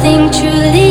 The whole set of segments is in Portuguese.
nothing truly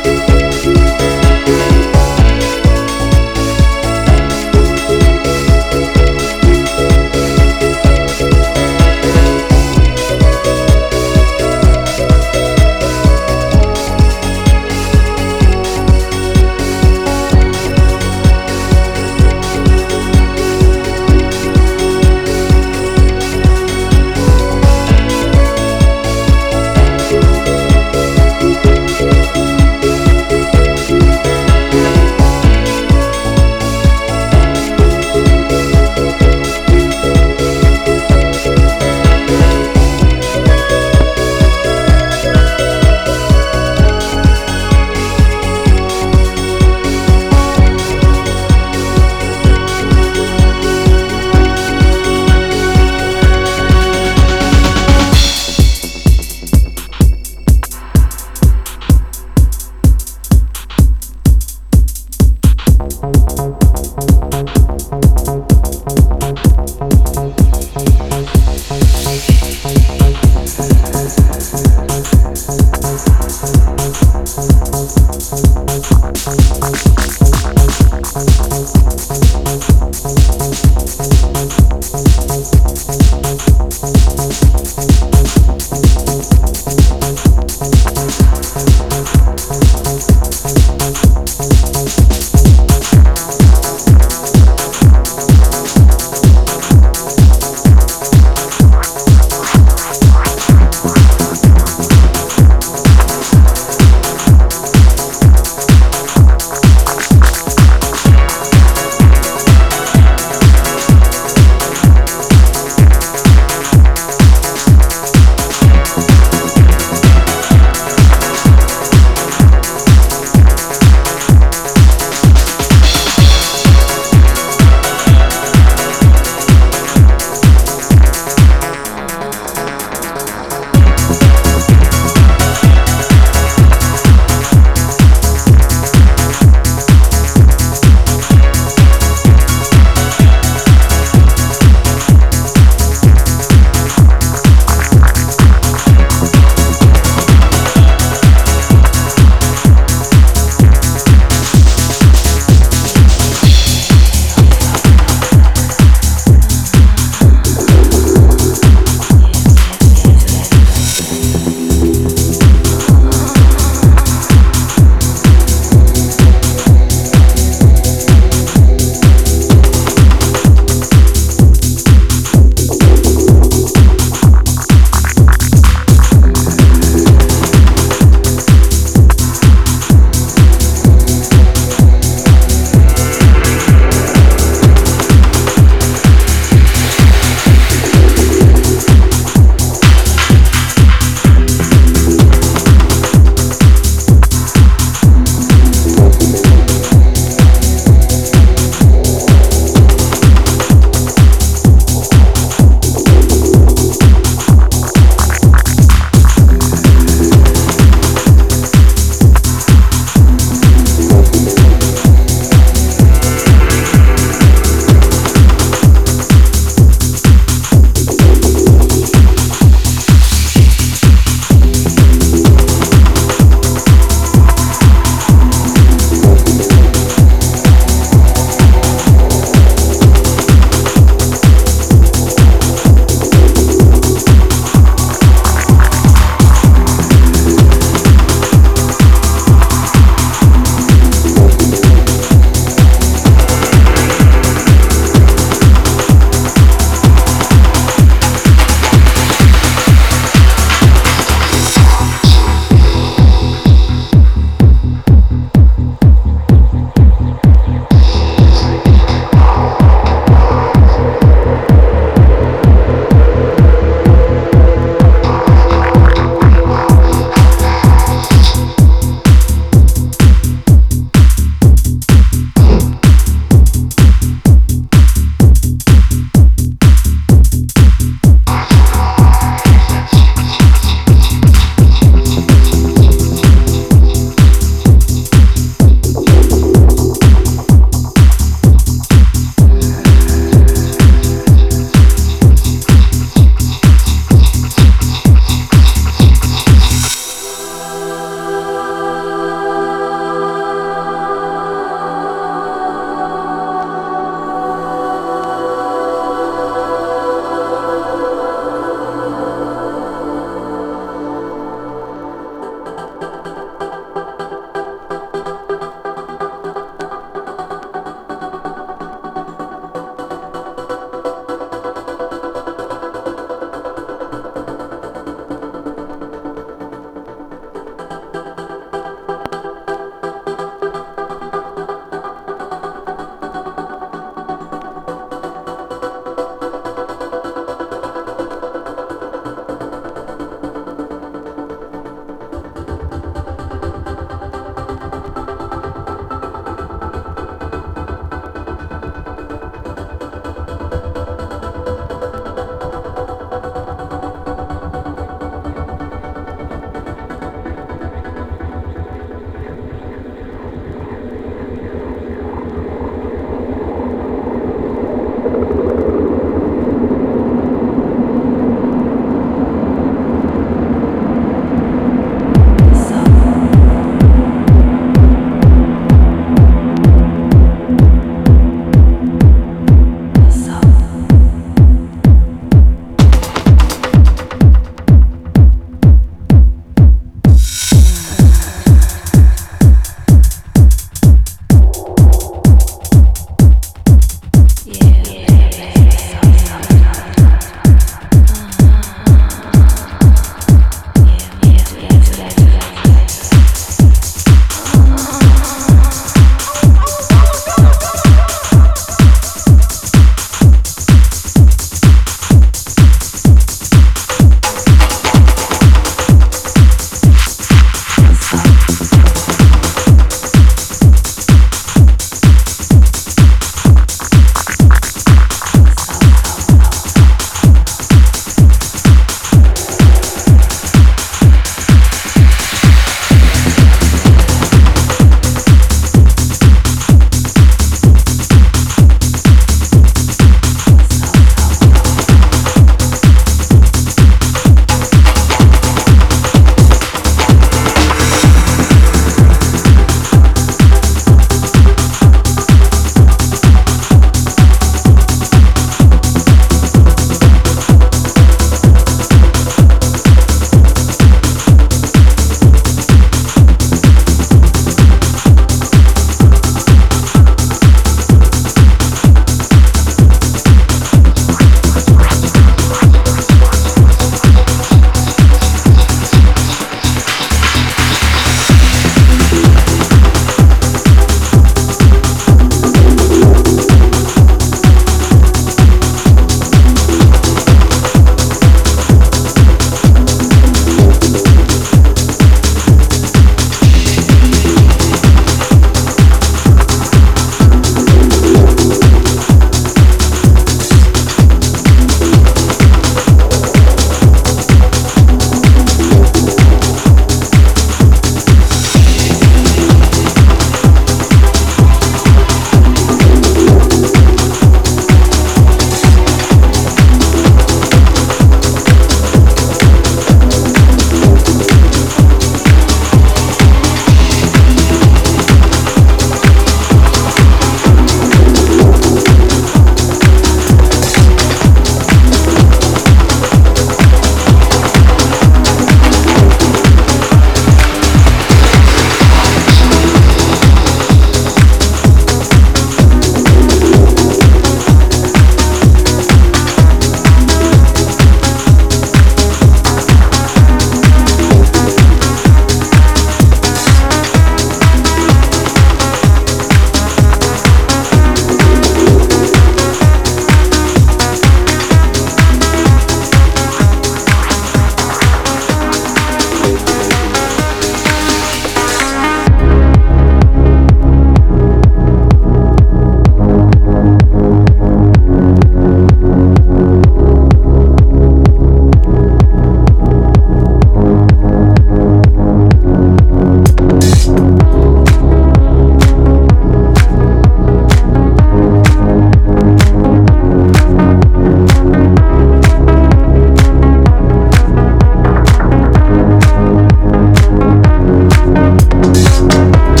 Música